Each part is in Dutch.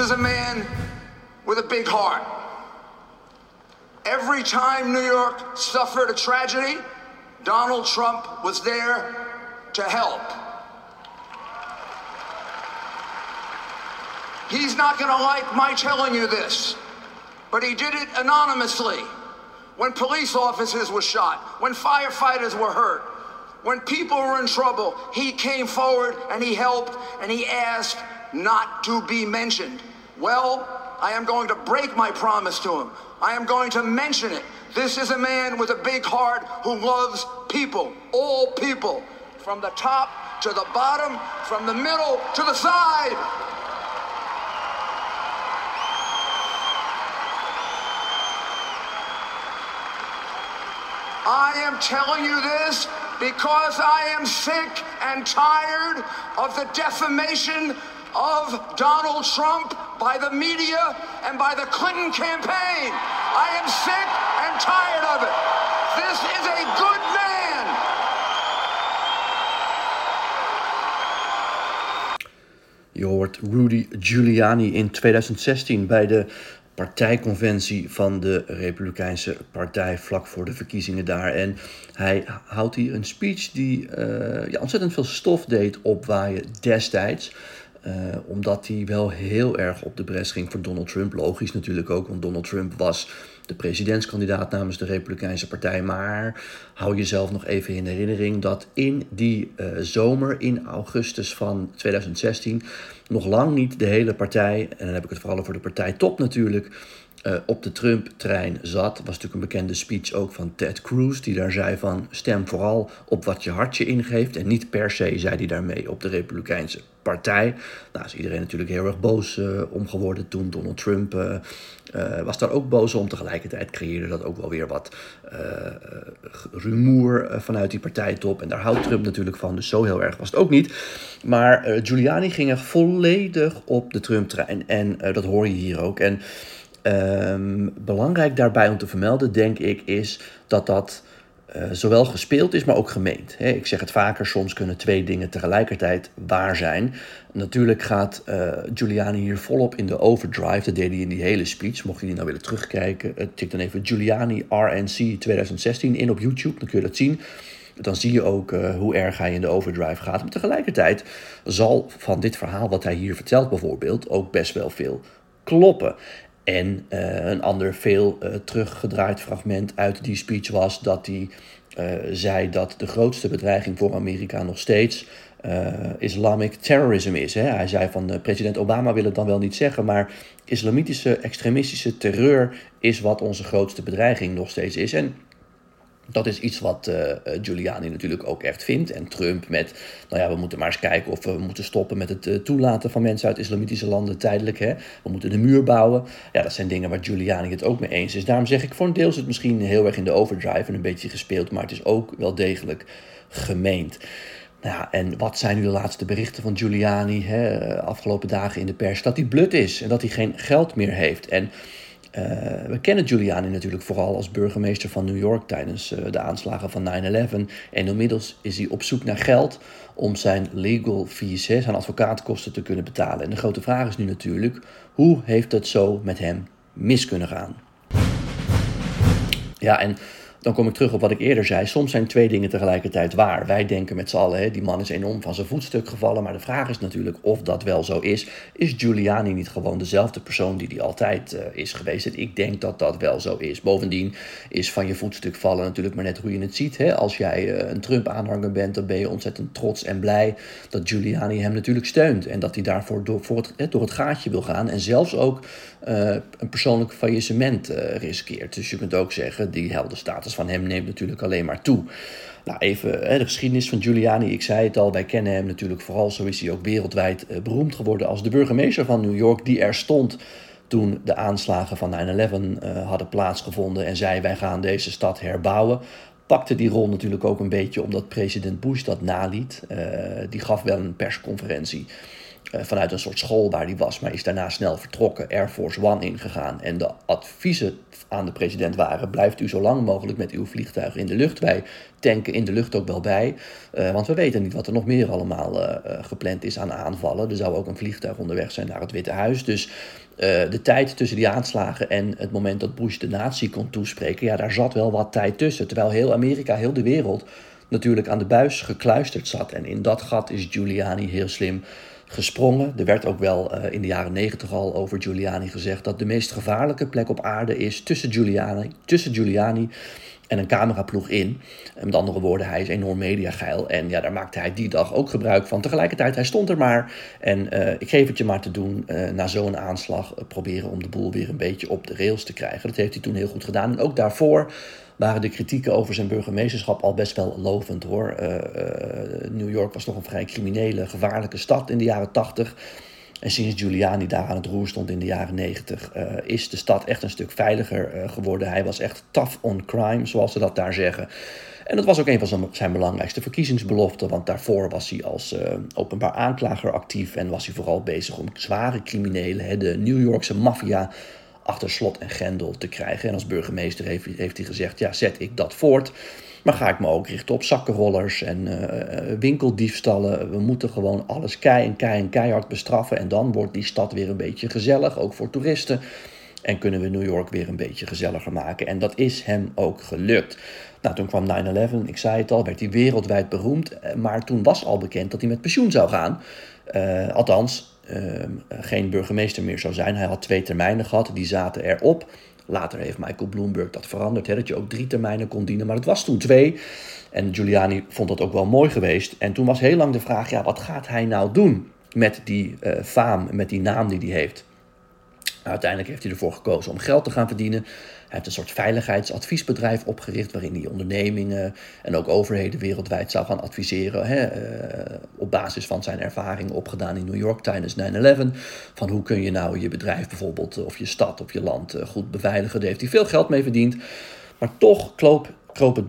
is a man with a big heart. Every time New York suffered a tragedy, Donald Trump was there to help. He's not going to like my telling you this, but he did it anonymously. When police officers were shot, when firefighters were hurt, when people were in trouble, he came forward and he helped and he asked not to be mentioned. Well, I am going to break my promise to him. I am going to mention it. This is a man with a big heart who loves people, all people, from the top to the bottom, from the middle to the side. I am telling you this because I am sick and tired of the defamation of Donald Trump by the media and by the Clinton campaign. I am sick and tired of it. This is a good man. Je hoort Rudy Giuliani in 2016 bij de partijconventie van de Republikeinse Partij vlak voor de verkiezingen daar. En hij houdt hier een speech die uh, ja, ontzettend veel stof deed opwaaien destijds. Uh, omdat hij wel heel erg op de bres ging voor Donald Trump. Logisch natuurlijk ook, want Donald Trump was de presidentskandidaat namens de Republikeinse Partij. Maar hou jezelf nog even in herinnering dat in die uh, zomer, in augustus van 2016, nog lang niet de hele partij, en dan heb ik het vooral over de partij top natuurlijk, uh, op de Trump-trein zat. was natuurlijk een bekende speech ook van Ted Cruz, die daar zei van stem vooral op wat je hartje ingeeft en niet per se, zei hij daarmee, op de Republikeinse partij. Nou is iedereen natuurlijk heel erg boos uh, om geworden toen Donald Trump uh, was daar ook boos om. Tegelijkertijd creëerde dat ook wel weer wat rumoer vanuit die partijtop. En daar houdt Trump natuurlijk van, dus zo heel erg was het ook niet. Maar Giuliani ging er volledig op de Trump-trein en dat hoor je hier ook. En um, belangrijk daarbij om te vermelden, denk ik, is dat dat uh, zowel gespeeld is, maar ook gemeend. Ik zeg het vaker, soms kunnen twee dingen tegelijkertijd waar zijn. Natuurlijk gaat uh, Giuliani hier volop in de overdrive. Dat deed hij in die hele speech. Mocht je die nou willen terugkijken, uh, tik dan even Giuliani RNC 2016 in op YouTube. Dan kun je dat zien. Dan zie je ook hoe erg hij in de overdrive gaat. Maar tegelijkertijd zal van dit verhaal wat hij hier vertelt bijvoorbeeld ook best wel veel kloppen. En uh, een ander veel uh, teruggedraaid fragment uit die speech was dat hij uh, zei dat de grootste bedreiging voor Amerika nog steeds Islamic terrorism is. Hè? Hij zei van president Obama wil het dan wel niet zeggen, maar islamitische extremistische terreur is wat onze grootste bedreiging nog steeds is. En dat is iets wat uh, Giuliani natuurlijk ook echt vindt. En Trump met, nou ja, we moeten maar eens kijken of we moeten stoppen met het uh, toelaten van mensen uit islamitische landen tijdelijk. Hè. We moeten de muur bouwen. Ja, dat zijn dingen waar Giuliani het ook mee eens is. Daarom zeg ik, voor een deel is het misschien heel erg in de overdrive en een beetje gespeeld, maar het is ook wel degelijk gemeend. Nou, en wat zijn nu de laatste berichten van Giuliani hè, afgelopen dagen in de pers? Dat hij blut is en dat hij geen geld meer heeft. En uh, we kennen Giuliani natuurlijk vooral als burgemeester van New York tijdens uh, de aanslagen van 9-11. En inmiddels is hij op zoek naar geld om zijn legal fees, zijn advocaatkosten te kunnen betalen. En de grote vraag is nu natuurlijk, hoe heeft het zo met hem mis kunnen gaan? Ja, en dan kom ik terug op wat ik eerder zei. Soms zijn twee dingen tegelijkertijd waar. Wij denken met z'n allen, hè, die man is enorm van zijn voetstuk gevallen. Maar de vraag is natuurlijk of dat wel zo is. Is Giuliani niet gewoon dezelfde persoon die hij altijd uh, is geweest? En ik denk dat dat wel zo is. Bovendien is van je voetstuk vallen natuurlijk maar net hoe je het ziet. Hè? Als jij uh, een Trump-aanhanger bent, dan ben je ontzettend trots en blij dat Giuliani hem natuurlijk steunt. En dat hij daarvoor door, het, door het gaatje wil gaan. En zelfs ook uh, een persoonlijk faillissement riskeert. Dus je kunt ook zeggen, die heldenstatus van hem neemt natuurlijk alleen maar toe. Nou, even hè, de geschiedenis van Giuliani. Ik zei het al, wij kennen hem natuurlijk vooral. Zo is hij ook wereldwijd eh, beroemd geworden als de burgemeester van New York, die er stond toen de aanslagen van 9-11 uh, hadden plaatsgevonden en zei: Wij gaan deze stad herbouwen. Pakte die rol natuurlijk ook een beetje omdat president Bush dat naliet. Uh, die gaf wel een persconferentie vanuit een soort school waar hij was, maar is daarna snel vertrokken, Air Force One ingegaan. En de adviezen aan de president waren: blijft u zo lang mogelijk met uw vliegtuig in de lucht. Wij tanken in de lucht ook wel bij, want we weten niet wat er nog meer allemaal gepland is aan aanvallen. Er zou ook een vliegtuig onderweg zijn naar het Witte Huis. Dus de tijd tussen die aanslagen en het moment dat Bush de natie kon toespreken, ja, daar zat wel wat tijd tussen. Terwijl heel Amerika, heel de wereld natuurlijk aan de buis gekluisterd zat. En in dat gat is Giuliani heel slim gesprongen. Er werd ook wel uh, in de jaren negentig al over Giuliani gezegd dat de meest gevaarlijke plek op aarde is tussen Giuliani, tussen Giuliani en een cameraploeg in. En met andere woorden, hij is enorm mediageil. En ja, daar maakte hij die dag ook gebruik van. Tegelijkertijd, hij stond er maar. En uh, ik geef het je maar te doen. Uh, na zo'n aanslag proberen om de boel weer een beetje op de rails te krijgen. Dat heeft hij toen heel goed gedaan. En ook daarvoor waren de kritieken over zijn burgemeesterschap al best wel lovend hoor. New York was toch een vrij criminele, gevaarlijke stad in de jaren 80. En sinds Giuliani daar aan het roer stond in de jaren 90, uh, is de stad echt een stuk veiliger geworden. Hij was echt tough on crime, zoals ze dat daar zeggen. En dat was ook een van zijn, belangrijkste verkiezingsbeloften, want daarvoor was hij als openbaar aanklager actief en was hij vooral bezig om zware criminelen, de New Yorkse maffia, achter slot en grendel te krijgen. En als burgemeester heeft hij gezegd, ja, zet ik dat voort. Maar ga ik me ook richten op zakkenrollers en uh, winkeldiefstallen. We moeten gewoon alles kei en kei en keihard bestraffen. En dan wordt die stad weer een beetje gezellig, ook voor toeristen. En kunnen we New York weer een beetje gezelliger maken. En dat is hem ook gelukt. Nou, toen kwam 9-11, ik zei het al, werd hij wereldwijd beroemd. Eh, maar toen was al bekend dat hij met pensioen zou gaan. Althans, Ehm, geen burgemeester meer zou zijn. Hij had twee termijnen gehad, die zaten erop. Later heeft Michael Bloomberg dat veranderd, hè, dat je ook drie termijnen kon dienen, maar het was toen twee. En Giuliani vond dat ook wel mooi geweest. En toen was heel lang de vraag, ja, wat gaat hij nou doen met die uh, faam, met die naam die hij heeft? Uiteindelijk heeft hij ervoor gekozen om geld te gaan verdienen. Heeft een soort veiligheidsadviesbedrijf opgericht waarin hij ondernemingen en ook overheden wereldwijd zou gaan adviseren. Hè, uh, op basis van zijn ervaringen opgedaan in New York tijdens 9-11. Van hoe kun je nou je bedrijf bijvoorbeeld of je stad of je land uh, goed beveiligen. Daar heeft hij veel geld mee verdiend. Maar toch kroop het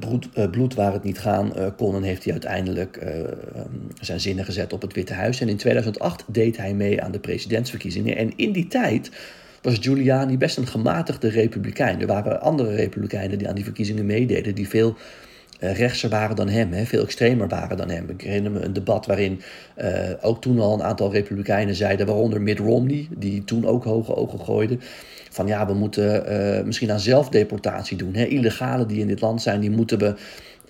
bloed, waar het niet gaan kon. En heeft hij uiteindelijk um, zijn zinnen gezet op het Witte Huis. En in 2008 deed hij mee aan de presidentsverkiezingen. En in die tijd was Giuliani best een gematigde republikein. Er waren andere republikeinen die aan die verkiezingen meededen, die veel uh, rechtser waren dan hem, hè, veel extremer waren dan hem. Ik herinner me een debat waarin uh, ook toen al een aantal republikeinen zeiden, waaronder Mitt Romney, die toen ook hoge ogen gooide, van ja, we moeten uh, misschien aan zelfdeportatie doen. Hè. Illegalen die in dit land zijn, die moeten we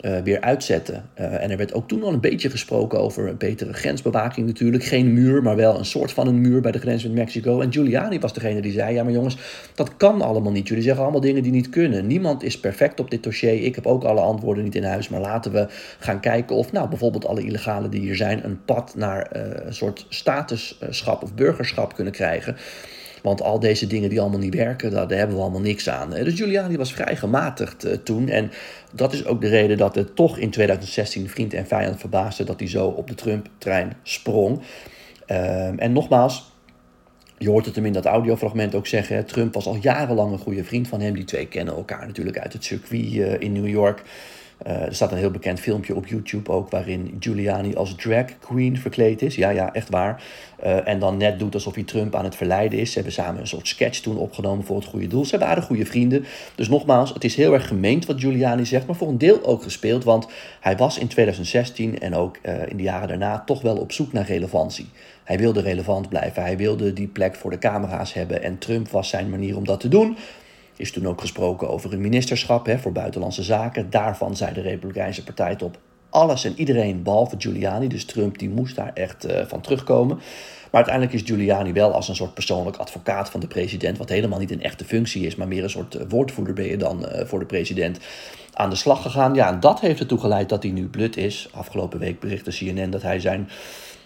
uh, weer uitzetten. Uh, en er werd ook toen al een beetje gesproken over een betere grensbewaking natuurlijk. Geen muur, maar wel een soort van een muur bij de grens met Mexico. En Giuliani was degene die zei, ja maar jongens, dat kan allemaal niet. Jullie zeggen allemaal dingen die niet kunnen. Niemand is perfect op dit dossier. Ik heb ook alle antwoorden niet in huis. Maar laten we gaan kijken of nou bijvoorbeeld alle illegalen die hier zijn... een pad naar uh, een soort statusschap of burgerschap kunnen krijgen... Want al deze dingen die allemaal niet werken, daar, hebben we allemaal niks aan. Dus Giuliani was vrij gematigd uh, toen. En dat is ook de reden dat het toch in 2016 vriend en vijand verbaasde dat hij zo op de Trump-trein sprong. Uh, en nogmaals, je hoort het hem in dat audiofragment ook zeggen. Trump was al jarenlang een goede vriend van hem. Die twee kennen elkaar natuurlijk uit het circuit uh, in New York. Uh, er staat een heel bekend filmpje op YouTube ook waarin Giuliani als drag queen verkleed is. Ja, ja, echt waar. Uh, en dan net doet alsof hij Trump aan het verleiden is. Ze hebben samen een soort sketch toen opgenomen voor het goede doel. Ze waren goede vrienden. Dus nogmaals, het is heel erg gemeend wat Giuliani zegt, maar voor een deel ook gespeeld. Want hij was in 2016 en ook uh, in de jaren daarna toch wel op zoek naar relevantie. Hij wilde relevant blijven. Hij wilde die plek voor de camera's hebben. En Trump was zijn manier om dat te doen is toen ook gesproken over een ministerschap hè, voor buitenlandse zaken. Daarvan zei de Republikeinse Partij op alles en iedereen behalve Giuliani. Dus Trump die moest daar echt uh, van terugkomen. Maar uiteindelijk is Giuliani wel als een soort persoonlijk advocaat van de president, wat helemaal niet een echte functie is, maar meer een soort uh, woordvoerder ben je dan uh, voor de president, aan de slag gegaan. Ja, en dat heeft ertoe geleid dat hij nu blut is. Afgelopen week berichtte CNN dat hij zijn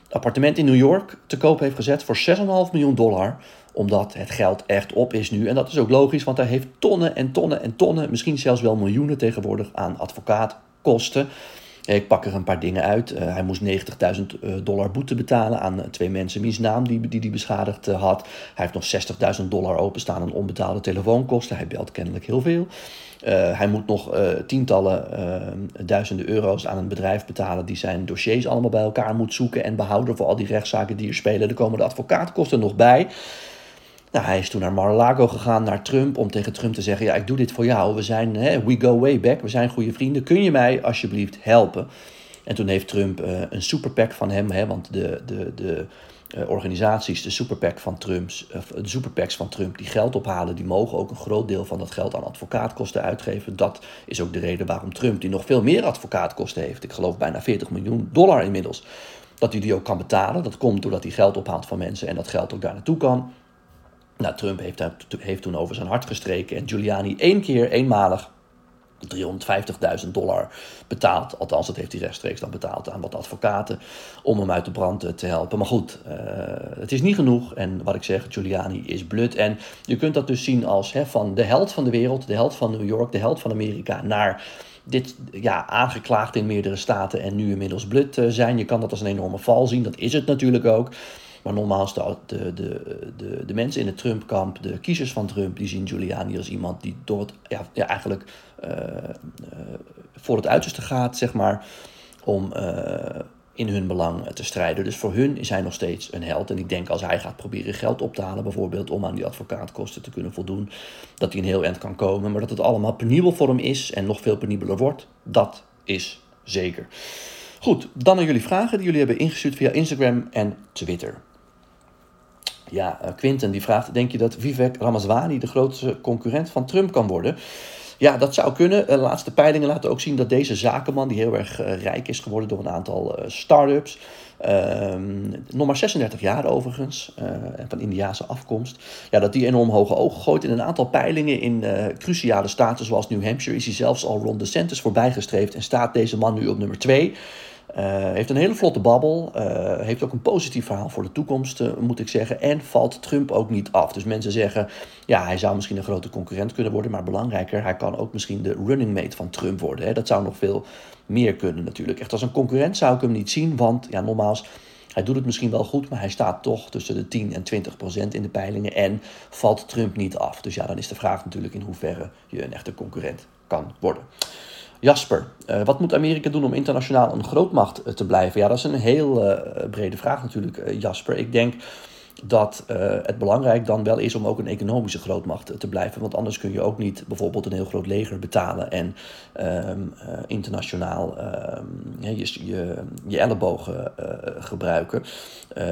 appartement in New York te koop heeft gezet voor 6,5 miljoen dollar omdat het geld echt op is nu. En dat is ook logisch, want hij heeft tonnen en tonnen en tonnen, misschien zelfs wel miljoenen tegenwoordig aan advocaatkosten. Ik pak er een paar dingen uit. hij moest 90.000 dollar boete betalen aan twee mensen wiens naam die, die, die beschadigd had. Hij heeft nog 60.000 dollar openstaan aan onbetaalde telefoonkosten. Hij belt kennelijk heel veel. hij moet nog tientallen duizenden euro's aan een bedrijf betalen die zijn dossiers allemaal bij elkaar moet zoeken en behouden voor al die rechtszaken die er spelen. Er komen de advocaatkosten nog bij. Nou, hij is toen naar Mar-a-Lago gegaan, naar Trump, om tegen Trump te zeggen: Ja, ik doe dit voor jou. We zijn, hè, we go way back, we zijn goede vrienden. Kun je mij alsjeblieft helpen? En toen heeft Trump uh, een superpack van hem, hè, want de, de, de uh, organisaties, de superpack van Trumps, uh, de superpacks van Trump, die geld ophalen, die mogen ook een groot deel van dat geld aan advocaatkosten uitgeven. Dat is ook de reden waarom Trump, die nog veel meer advocaatkosten heeft, ik geloof bijna 40 miljoen dollar inmiddels, dat hij die ook kan betalen. Dat komt doordat hij geld ophaalt van mensen en dat geld ook daar naartoe kan. Nou, Trump heeft, heeft toen over zijn hart gestreken en Giuliani één keer, eenmalig, 350.000 dollar betaald. Althans, dat heeft hij rechtstreeks dan betaald aan wat advocaten om hem uit de brand te helpen. Maar goed, uh, het is niet genoeg. En wat ik zeg, Giuliani is blut. En je kunt dat dus zien als hè, van de held van de wereld, de held van New York, de held van Amerika, naar dit ja, aangeklaagd in meerdere staten en nu inmiddels blut uh, zijn. Je kan dat als een enorme val zien, dat is het natuurlijk ook. Maar nogmaals, de, de, de, de, mensen in het Trump-kamp, de kiezers van Trump, die zien Giuliani als iemand die door het, ja, ja eigenlijk uh, voor het uiterste gaat, zeg maar, om uh, in hun belang te strijden. Dus voor hun is hij nog steeds een held. En ik denk als hij gaat proberen geld op te halen, bijvoorbeeld om aan die advocaatkosten te kunnen voldoen, dat hij een heel eind kan komen. Maar dat het allemaal penibel voor hem is en nog veel penibeler wordt, dat is zeker. Goed, dan aan jullie vragen die jullie hebben ingestuurd via Instagram en Twitter. Ja, uh, Quinten die vraagt: Denk je dat Vivek Ramaswamy de grootste concurrent van Trump kan worden? Ja, dat zou kunnen. De eh, laatste peilingen laten ook zien dat deze zakenman, die heel erg uh, rijk is geworden door een aantal uh, start-ups, ehm, nog maar 36 jaar overigens, en van Indiaanse afkomst, ja, dat die enorm hoge ogen gooit. In een aantal peilingen in cruciale staten zoals New Hampshire is hij zelfs al Ron DeSantis voorbijgestreefd en staat deze man nu op nummer 2. Uh, heeft een hele vlotte babbel. Uh, heeft ook een positief verhaal voor de toekomst, uh, moet ik zeggen. En valt Trump ook niet af. Dus mensen zeggen, ja, hij zou misschien een grote concurrent kunnen worden. Maar belangrijker, hij kan ook misschien de running mate van Trump worden. Hè. Dat zou nog veel meer kunnen natuurlijk. Echt als een concurrent zou ik hem niet zien. Want, ja, nogmaals, hij doet het misschien wel goed. Maar hij staat toch tussen de 10 en 20 procent in de peilingen. En valt Trump niet af. Dus ja, dan is de vraag natuurlijk in hoeverre je een echte concurrent kan worden. Jasper, uh, wat moet Amerika doen om internationaal een grootmacht eh, te blijven? Ja, dat is een heel uh, brede vraag natuurlijk, Jasper. Ik denk dat uh, het belangrijk dan wel is om ook een economische grootmacht te blijven. Want anders kun je ook niet bijvoorbeeld een heel groot leger betalen en um, uh, internationaal um, je, je, je ellebogen uh, gebruiken.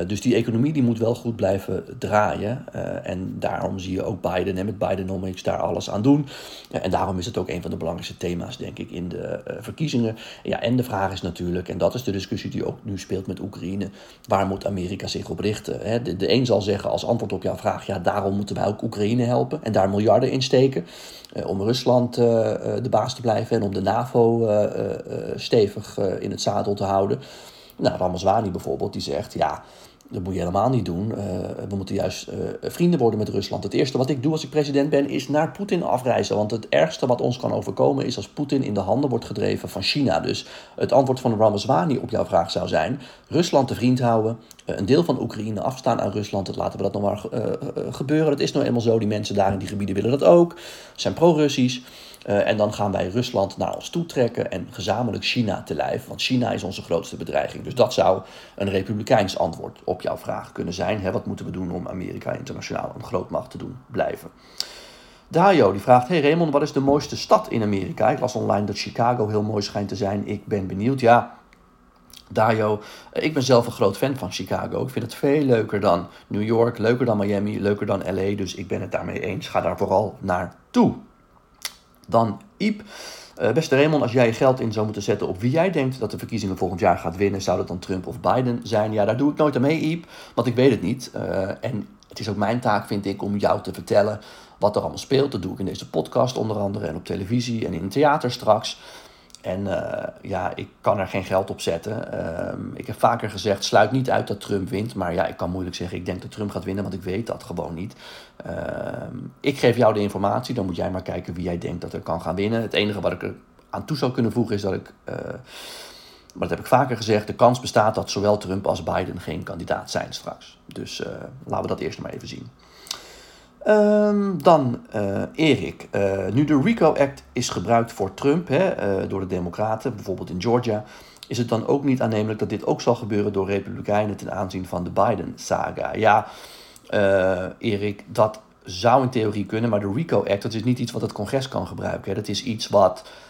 dus die economie die moet wel goed blijven draaien. en daarom zie je ook Biden en met Bidenomics daar alles aan doen. en daarom is het ook een van de belangrijkste thema's, denk ik, in de verkiezingen. Ja, en de vraag is natuurlijk, en dat is de discussie die ook nu speelt met Oekraïne, waar moet Amerika zich op richten? Hè? De, de zal zeggen als antwoord op jouw vraag: ja, daarom moeten wij ook Oekraïne helpen en daar miljarden in steken. Uh, om Rusland uh, de baas te blijven en om de NAVO stevig in het zadel te houden. Nou, Ramazwani bijvoorbeeld, die zegt: ja. Dat moet je helemaal niet doen. Uh, we moeten juist uh, vrienden worden met Rusland. Het eerste wat ik doe als ik president ben, is naar Poetin afreizen. Want het ergste wat ons kan overkomen is als Poetin in de handen wordt gedreven van China. Dus het antwoord van Ramaswamy op jouw vraag zou zijn: Rusland te vriend houden, uh, een deel van Oekraïne afstaan aan Rusland. Dat laten we dat nog maar gebeuren. Dat is nou eenmaal zo. Die mensen daar in die gebieden willen dat ook. Zijn pro-Russisch. Uh, en dan gaan wij Rusland naar ons toe trekken en gezamenlijk China te lijf. Want China is onze grootste bedreiging. Dus dat zou een republikeins antwoord op jouw vraag kunnen zijn. Hè, wat moeten we doen om Amerika internationaal een grootmacht te doen blijven? Dario die vraagt: Hey Raymond, wat is de mooiste stad in Amerika? Ik las online dat Chicago heel mooi schijnt te zijn. Ik ben benieuwd. Ja, Dario, ik ben zelf een groot fan van Chicago. Ik vind het veel leuker dan New York, leuker dan Miami, leuker dan LA. Dus ik ben het daarmee eens. Ga daar vooral naartoe. Dan Iep. Uh, beste Raymond, als jij je geld in zou moeten zetten op wie jij denkt dat de verkiezingen volgend jaar gaat winnen, zou dat dan Trump of Biden zijn? Ja, daar doe ik nooit aan mee, Iep, want ik weet het niet. Uh, en het is ook mijn taak, vind ik, om jou te vertellen wat er allemaal speelt. Dat doe ik in deze podcast onder andere en op televisie en in het theater straks. En uh, ja, ik kan er geen geld op zetten. Uh, ik heb vaker gezegd, sluit niet uit dat Trump wint. Maar ja, ik kan moeilijk zeggen, ik denk dat Trump gaat winnen, want ik weet dat gewoon niet. Uh, ik geef jou de informatie, dan moet jij maar kijken wie jij denkt dat er kan gaan winnen. Het enige wat ik er aan toe zou kunnen voegen is dat ik Maar dat heb ik vaker gezegd. De kans bestaat dat zowel Trump als Biden geen kandidaat zijn straks. Dus uh, laten we dat eerst maar even zien. Um, dan uh, Erik. Uh, nu de RICO Act is gebruikt voor Trump hè, door de Democraten, bijvoorbeeld in Georgia, is het dan ook niet aannemelijk dat dit ook zal gebeuren door Republikeinen ten aanzien van de Biden-saga? Ja, Erik, dat zou in theorie kunnen, maar de RICO Act, dat is niet iets wat het congres kan gebruiken. Hè. Dat is iets wat Ehm,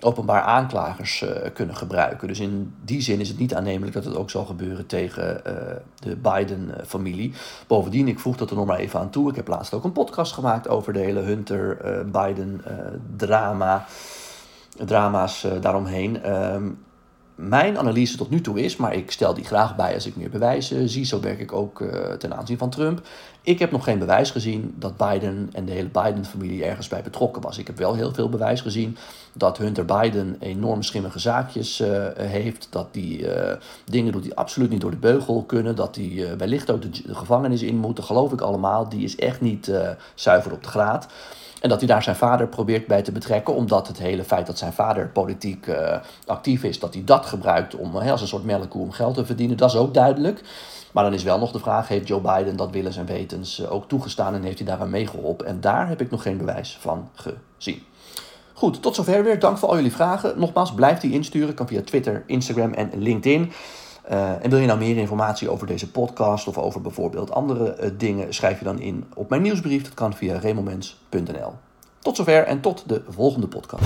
openbaar aanklagers uh, kunnen gebruiken. Dus in die zin is het niet aannemelijk dat het ook zal gebeuren tegen uh, de Biden-familie. Bovendien, ik voeg dat er nog maar even aan toe. Ik heb laatst ook een podcast gemaakt over de hele Hunter-Biden-drama. Eh, drama's daaromheen. Um, mijn analyse tot nu toe is, maar ik stel die graag bij als ik meer bewijzen zie, zo werk ik ook uh, ten aanzien van Trump. Ik heb nog geen bewijs gezien dat Biden en de hele Biden-familie ergens bij betrokken was. Ik heb wel heel veel bewijs gezien dat Hunter Biden enorm schimmige zaakjes uh, heeft, dat die uh, dingen doet die absoluut niet door de beugel kunnen, dat hij wellicht ook de, de, gevangenis in moet. Dat geloof ik allemaal. Die is echt niet zuiver op de graad. En dat hij daar zijn vader probeert bij te betrekken, omdat het hele feit dat zijn vader politiek uh, actief is, dat hij dat gebruikt om uh, als een soort melkkoe om geld te verdienen, dat is ook duidelijk. Maar dan is wel nog de vraag, heeft Joe Biden dat willens en wetens uh, ook toegestaan en heeft hij daaraan meegeholpen? En daar heb ik nog geen bewijs van gezien. Goed, tot zover weer. Dank voor al jullie vragen. Nogmaals, blijf die insturen. Kan via Twitter, Instagram en LinkedIn. Uh, en wil je nou meer informatie over deze podcast of over bijvoorbeeld andere uh, dingen, schrijf je dan in op mijn nieuwsbrief. Dat kan via remomens.nl. Tot zover en tot de volgende podcast.